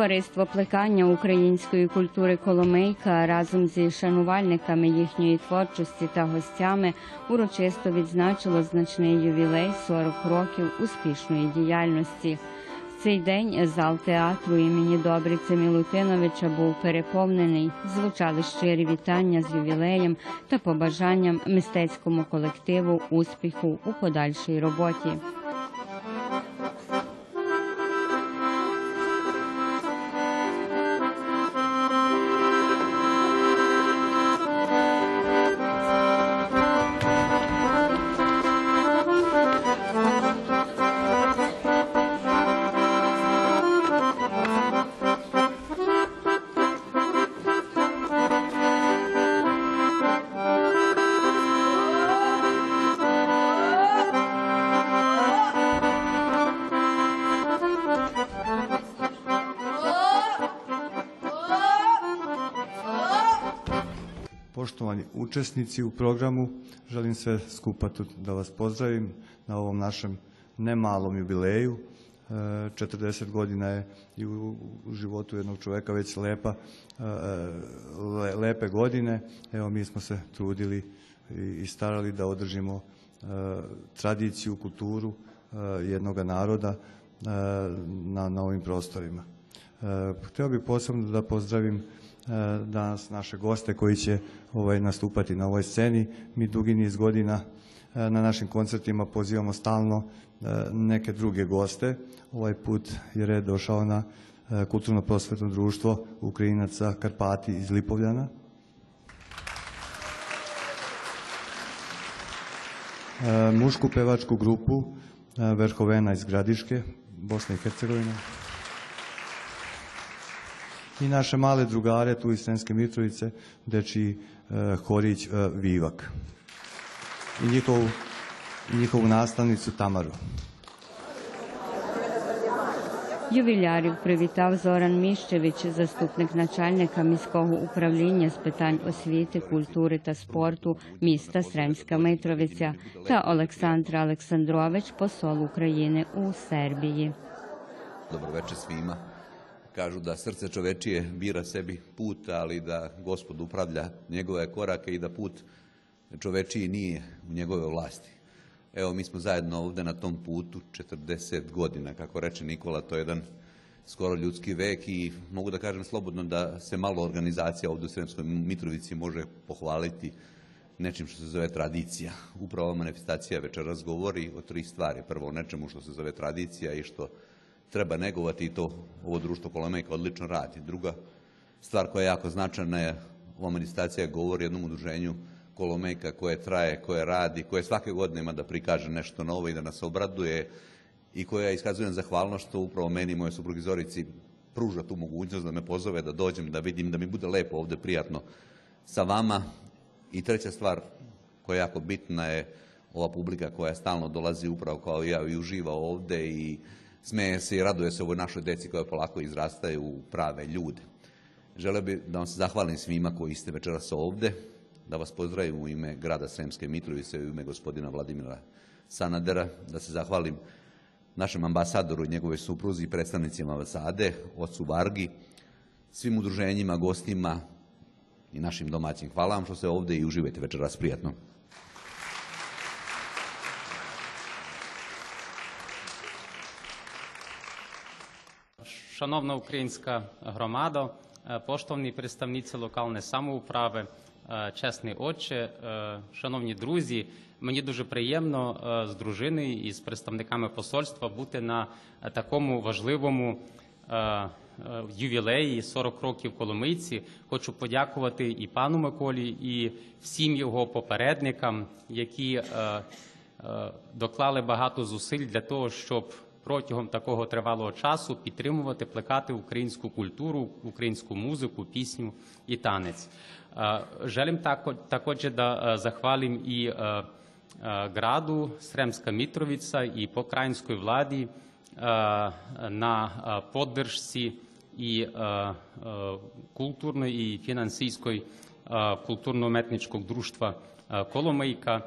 Товариство плекання української культури Коломийка разом зі шанувальниками їхньої творчості та гостями урочисто відзначило значний ювілей 40 років успішної діяльності. В цей день зал театру імені Добриця Мілутиновича був переповнений. Звучали щирі вітання з ювілеєм та побажанням мистецькому колективу успіху у подальшій роботі. Poštovani učesnici u programu, želim sve skupa da vas pozdravim na ovom našem nemalom jubileju. E, 40 godina je i u, životu jednog čoveka već lepa, e, le- lepe godine. Evo mi smo se trudili i, starali da održimo e, tradiciju, kulturu e, jednog naroda e, na, na ovim prostorima. E, Hteo bih posebno da pozdravim e, danas naše goste koji će ovaj, nastupati na ovoj sceni. Mi dugi niz godina e, na našim koncertima pozivamo stalno e, neke druge goste. Ovaj put je red došao na e, kulturno-prosvetno društvo Ukrajinaca Karpati iz Lipovljana. E, mušku pevačku grupu e, Verhovena iz Gradiške, Bosne i Hercegovine. I naše male drugare tu iz Sremske Mitrovice, dečiji e, horić e, Vivak. I njihovu, i njihovu nastavnicu Tamaru. Ювілярів привітав Зоран Міщевич, заступник начальника міського управління з питань освіти, культури та спорту міста Сремська Митровиця та Олександр Олександрович, посол України у Сербії. Dobro večer svima. Kažu da srce čovečije bira sebi put, ali da gospod upravlja njegove korake i da put čovečiji nije u njegove vlasti. Evo, mi smo zajedno ovde na tom putu 40 godina, kako reče Nikola, to je jedan skoro ljudski vek i mogu da kažem slobodno da se malo organizacija ovde u Sremskoj Mitrovici može pohvaliti nečim što se zove tradicija. Upravo ova manifestacija večeras govori o tri stvari. Prvo o nečemu što se zove tradicija i što treba negovati i to ovo društvo Kolomejka odlično radi. Druga stvar koja je jako značajna je ova manifestacija govori jednom udruženju Kolomejka koje traje, koje radi, koje svake godine ima da prikaže nešto novo i da nas obraduje i koja iskazujem zahvalnost što upravo meni i moje suprugi Zorici pruža tu mogućnost da me pozove da dođem, da vidim, da mi bude lepo ovde, prijatno sa vama. I treća stvar koja je jako bitna je ova publika koja stalno dolazi upravo kao ja i uživa ovde i smeje se i raduje se ovoj našoj deci koja polako izrastaju u prave ljude. Želeo bih da vam se zahvalim svima koji ste večeras ovde, da vas pozdravim u ime grada Sremske Mitrovice i u ime gospodina Vladimira Sanadera, da se zahvalim našem ambasadoru i njegove supruzi i predstavnicima ambasade, ocu Vargi, svim udruženjima, gostima i našim domaćim. Hvala vam što ste ovde i uživajte večeras prijatno. Шановна українська громада, е, поштовні представниці локальної самоуправи, е, чесний отче, е, шановні друзі, мені дуже приємно з дружиною і з представниками посольства бути на такому важливому ювілеї 40 років Коломийці. Хочу подякувати і пану Миколі, і всім його попередникам, які доклали багато зусиль для того, щоб протягом такого тривалого часу підтримувати, плекати українську культуру, українську музику, пісню і танець. Е, e, e, e, Sremska Mitrovica i pokrajinskoj vladi e, na e, podršci i e, e, kulturnoj i finansijskoj e, kulturno-umetničkog društva е, Коломийка.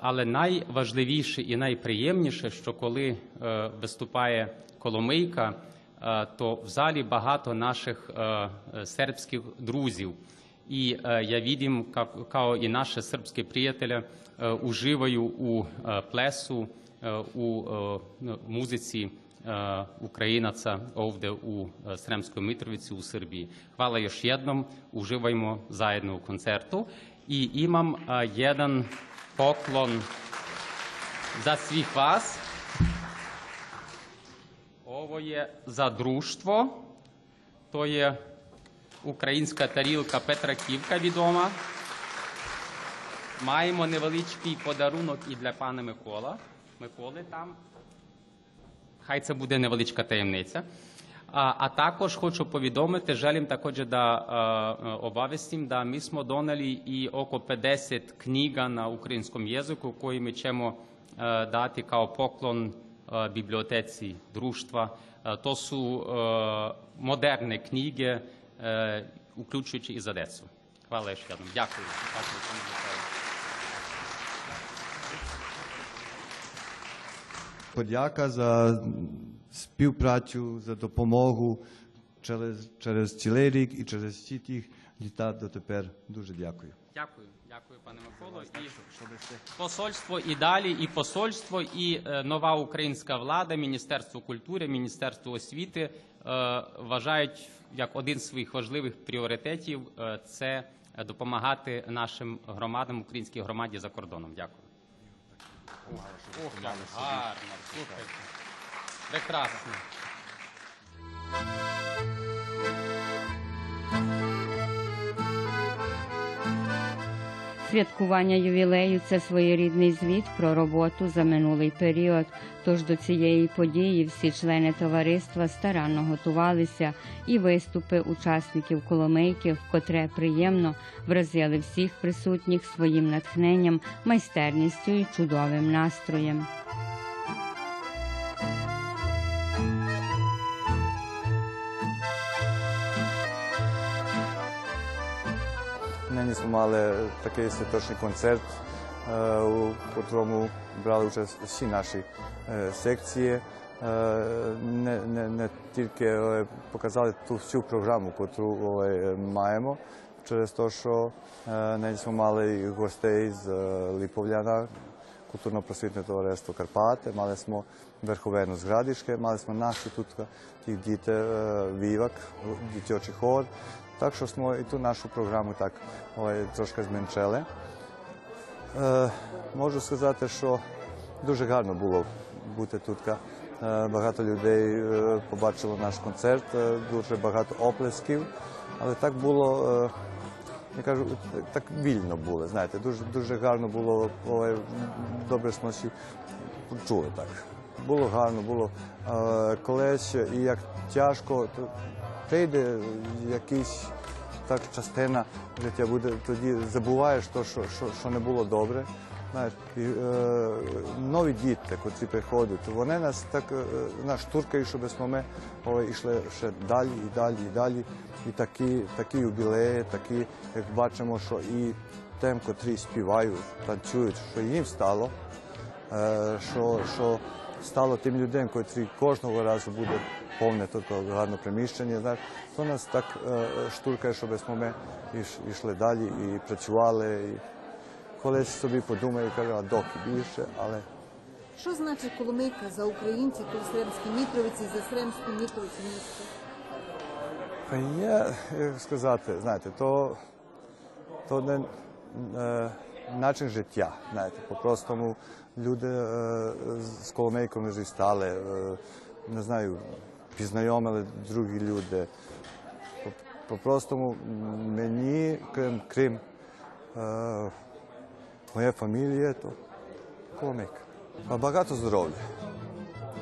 Але найважливіше і найприємніше, що коли е, виступає Коломийка, е, то в залі багато наших е, е, сербських друзів. І е, я видим, как, srpske prijatelje e, uživaju u e, plesu, e, u e, muzici e, Ukrajinaca ovde u e, Sremskoj Mitrovici u Srbiji. Hvala još jednom, zajedno u koncertu. I imam a, jedan poklon za svih vas. Ovo je za društvo. To українська тарілка Петра Ківка відома. Маємо невеличкий подарунок і для пана Микола. Миколи там. Хай це буде невеличка таємниця. A а також хочу повідомити, жалім також да obavestim да ми смо донали і око 50 книга на українському язику, які ми чемо дати као поклон бібліотеці друштва. То су knjige, книги, uključujući i za decu. Hvala još jednom. Дякую. Подяка за співпрацю, за допомогу через, через цілий рік і через всі ті літа дотепер. Дуже дякую. Дякую, дякую, пане Миколо. І посольство і далі, і посольство, і е, нова українська влада, Міністерство культури, Міністерство освіти е, вважають як один з своїх важливих пріоритетів е, це допомагати нашим громадам, українській громаді за кордоном. Дякую. Ох, гарно, слухайте. Прекрасно. Святкування ювілею це своєрідний звіт про роботу за минулий період. Тож до цієї події всі члени товариства старанно готувалися, і виступи учасників коломийки, вкотре приємно вразили всіх присутніх своїм натхненням, майстерністю і чудовим настроєм. Нині ми мали такий святочний концерт, е, у котрому брали участь всі наші е, секції. Е, Не, не, не тільки показали ту всю програму, яку маємо, через те, що нині ми мали гостей з Липовляна, культурно-просвітне товариство Карпати, мали smo Верховену з Градишке, мали smo наші тут тих діти е, Вівак, дитячий хор. Так що ми і ту нашу програму так трошки зменшили. Е, можу сказати, що дуже гарно було бути тут. Е, багато людей е, побачило наш концерт, дуже багато оплесків. Але так було, я кажу, так вільно було, знаєте, дуже, гарно було, добре всі чули так. Було гарно, було е, колись, і як тяжко, прийде якийсь так частина життя буде, тоді забуваєш то, що, не було добре. Е, нові діти, котрі приходять, вони нас так е, нас штуркають, щоб ми ой, йшли ще далі і далі і далі. І такі, юбілеї, такі, як бачимо, що і тим, котрі співають, танцюють, що їм стало, е, що стало тим людям, котрі кожного разу буде повне тут гарне приміщення. Знаєш, то нас так е, штуркає, щоб ми іш- йшли далі і працювали. І колись собі подумаю, кажу, а доки більше, але Що значить Коломийка за українців Сремській Мітровиці, за Сремську Мітровицю місто? є, як сказати, знаєте, то, то не е, начин життя. Знаєте, по-простому люди е, з коломейками вже стали, е, не знаю, пізнайомили другі люди. По- По-простому мені, крім, крім е, моєї фамілії, то коломейка. Багато здоров'я.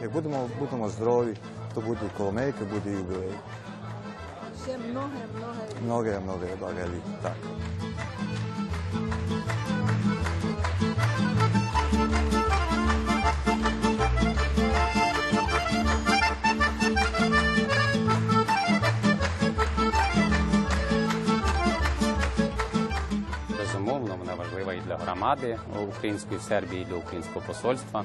Як будемо, будемо здорові, то буде і коломейка, буде і юбілей. Ще много, много. Многое, многое благали. Так. Громади української Сербії, для українського посольства.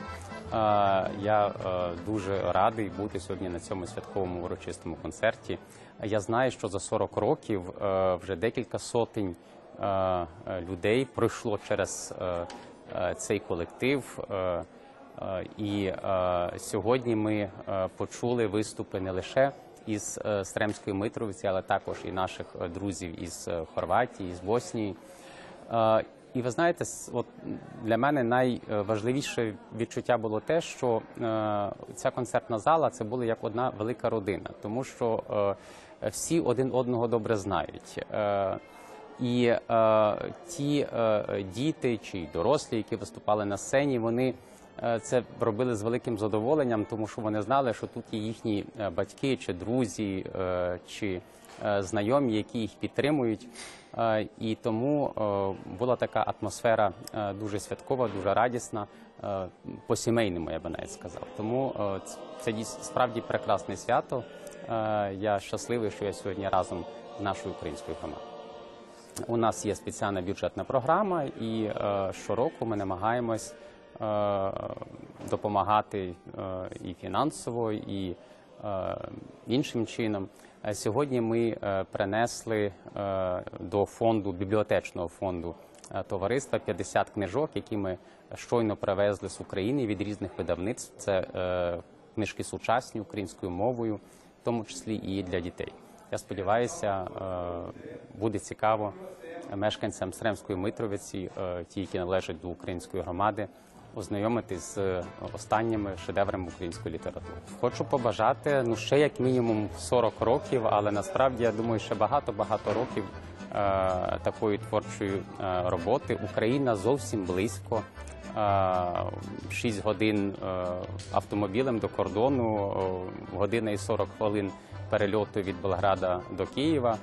Я е, дуже радий бути сьогодні на цьому святковому урочистому концерті. Я знаю, що за 40 років е, вже декілька сотень е, е, людей пройшло через е, е, цей колектив. Е, е, І е, сьогодні ми е, почули виступи не лише із е, Стремської Митровиці, але також і наших е, друзів із е, Хорватії, з Боснії. І ви знаєте, от для мене найважливіше відчуття було те, що е, ця концертна зала це була як одна велика родина, тому що е, всі один одного добре знають. Е, І ті діти чи дорослі, які виступали на сцені, вони це робили з великим задоволенням, тому що вони знали, що тут є їхні батьки чи друзі, чи знайомі, які їх підтримують. Е, І тому е, була така атмосфера е, дуже святкова, дуже радісна, е, по-сімейному, я би навіть сказав. Тому це справді прекрасне свято. Я щасливий, що я сьогодні разом з нашою українською громадою. У нас є спеціальна бюджетна програма, і щороку ми намагаємось допомагати і фінансово, і іншим чином. Е, Сьогодні ми е, принесли е, до фонду бібліотечного фонду е, товариства 50 книжок, які ми щойно привезли з України від різних видавництв. Це е, книжки сучасні українською мовою, в тому числі і для дітей. Я сподіваюся, е, буде цікаво мешканцям Сремської Митровиці, е, ті, які належать до української громади, ознайомитись з останніми шедеврами української літератури. Хочу побажати ну ще як мінімум 40 років, але насправді я думаю, ще багато багато років е, такої творчої е, роботи. Україна зовсім близько. 6 годин е, автомобілем до кордону, година і 40 хвилин перельоту від Белграда до Києва.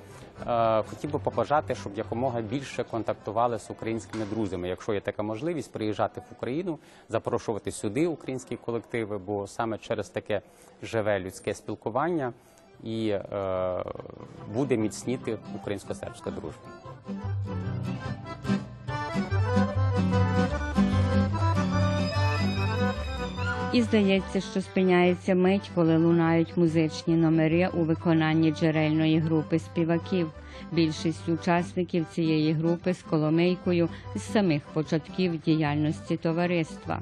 Е, Хотів би побажати, щоб якомога більше контактували з українськими друзями. Якщо є така можливість, приїжджати в Україну, запрошувати сюди українські колективи, бо саме через таке живе людське спілкування і е, буде міцніти українсько-сербська дружба. І здається, що спиняється мить, коли лунають музичні номери у виконанні джерельної групи співаків. Більшість учасників цієї групи з коломейкою з самих початків діяльності товариства.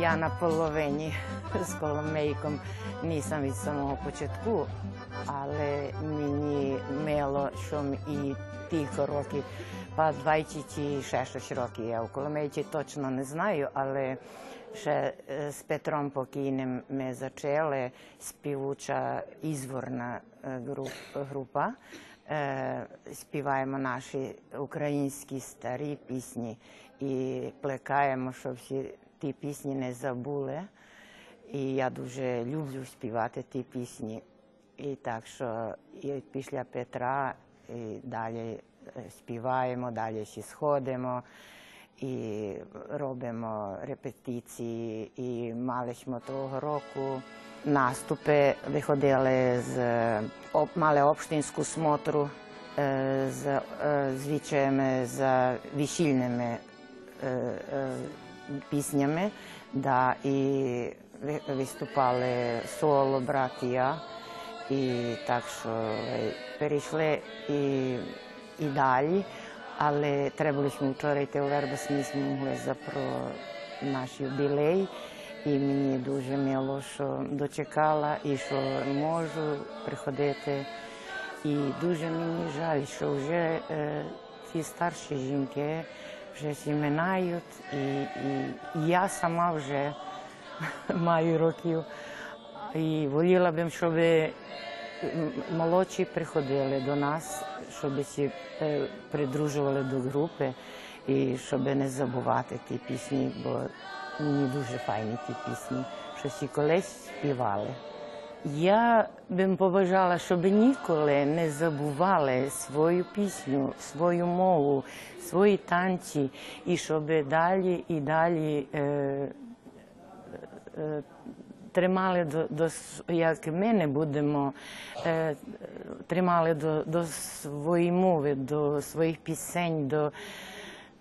Я на половині з Коломейком nisam від самого початку, але мені мило, що і тільки років, па 26 років. Я у Коломейці точно не знаю, але ще е, з Петром Покійним ми почали співуча ізворна е, група. Е, Співаємо наші українські старі пісні і плекаємо, щоб всі ті пісні не забули. І я дуже люблю співати ті пісні. І так що і після Петра і далі е, співаємо, далі ще сходимо і робимо репетиції. І мали ми того року наступи, виходили з мали общинську смотру е, з звичаями, з е, е, піснями, да, і ви- виступали соло, брат і так що е, перейшли і, і далі, але треба було вчора у могли за про наш юбілей. І мені дуже мило, що дочекала і що можу приходити. І дуже мені жаль, що вже е, ці старші жінки вже всі минають, і, і, і я сама вже маю років. І воліла б, щоб молодші приходили до нас, щоб всі е, придружували до групи і щоб не забувати ті пісні, бо мені дуже файні ті пісні, що всі колись співали. Я б побажала, щоб ніколи не забували свою пісню, свою мову, свої танці, і щоб далі і далі е, е, тримали до, до як ми не будемо е, тримали до, до своєї мови, до своїх пісень, до,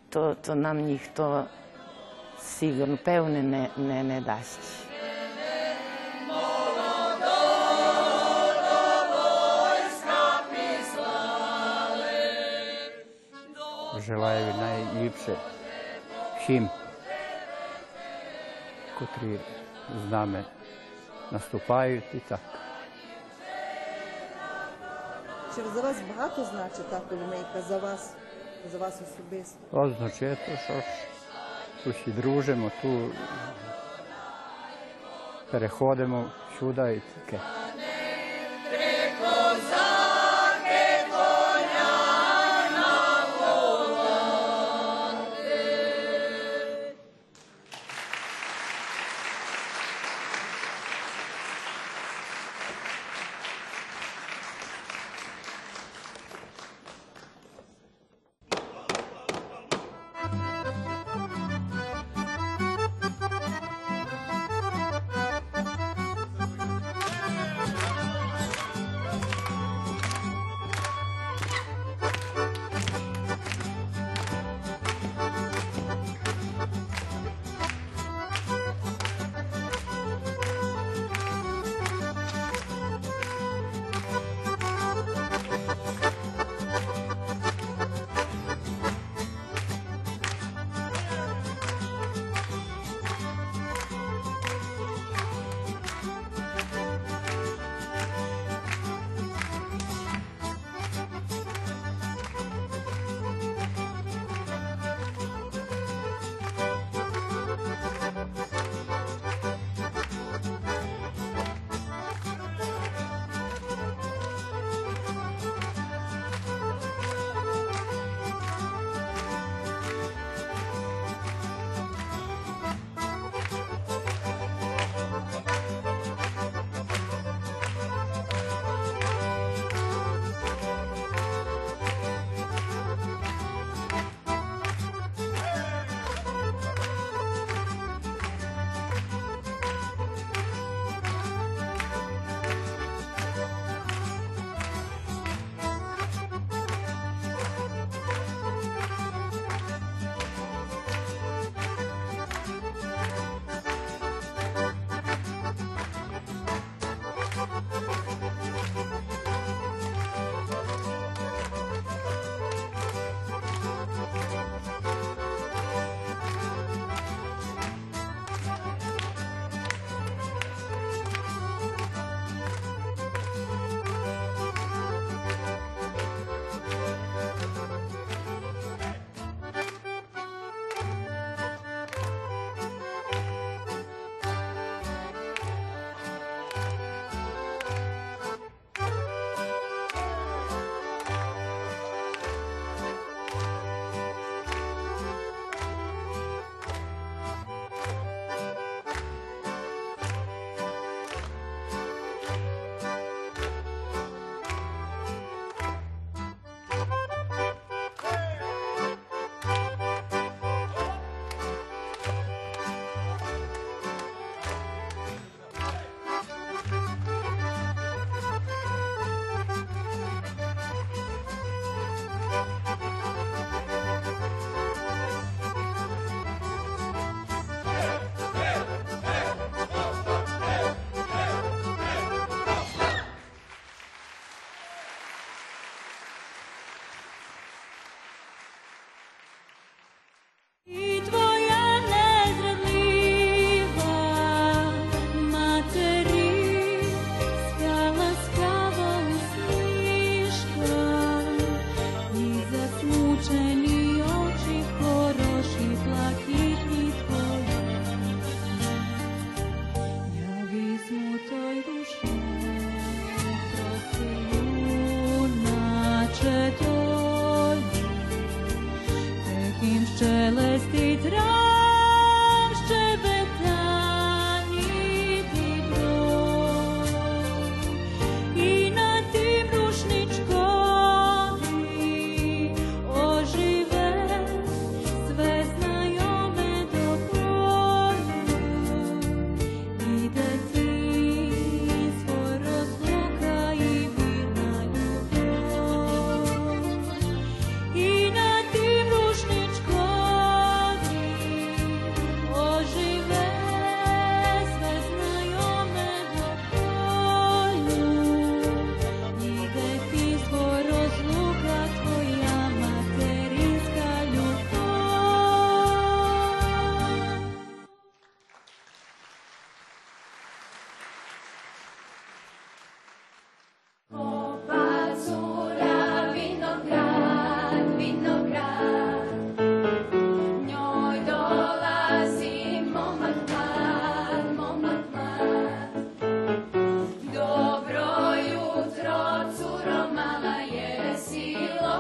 то, то нам ніхто sigurno pevne ne, ne, ne дасть. Желаю найліпше всім, котрі з нами наступають і так. Чи за вас багато значить та Коломийка за вас, за вас особисто? Означає, то, що ж усі дружимо, ту переходимо сюди і таке.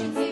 should do.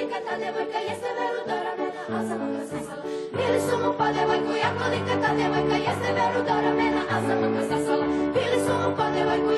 nikad djevojka, jeste veru ramena, a za maka sasala. Bili su mu pa djevojku, jako nikad djevojka, jeste veru do ramena, a za maka sasala. Bili su mu pa djevojku,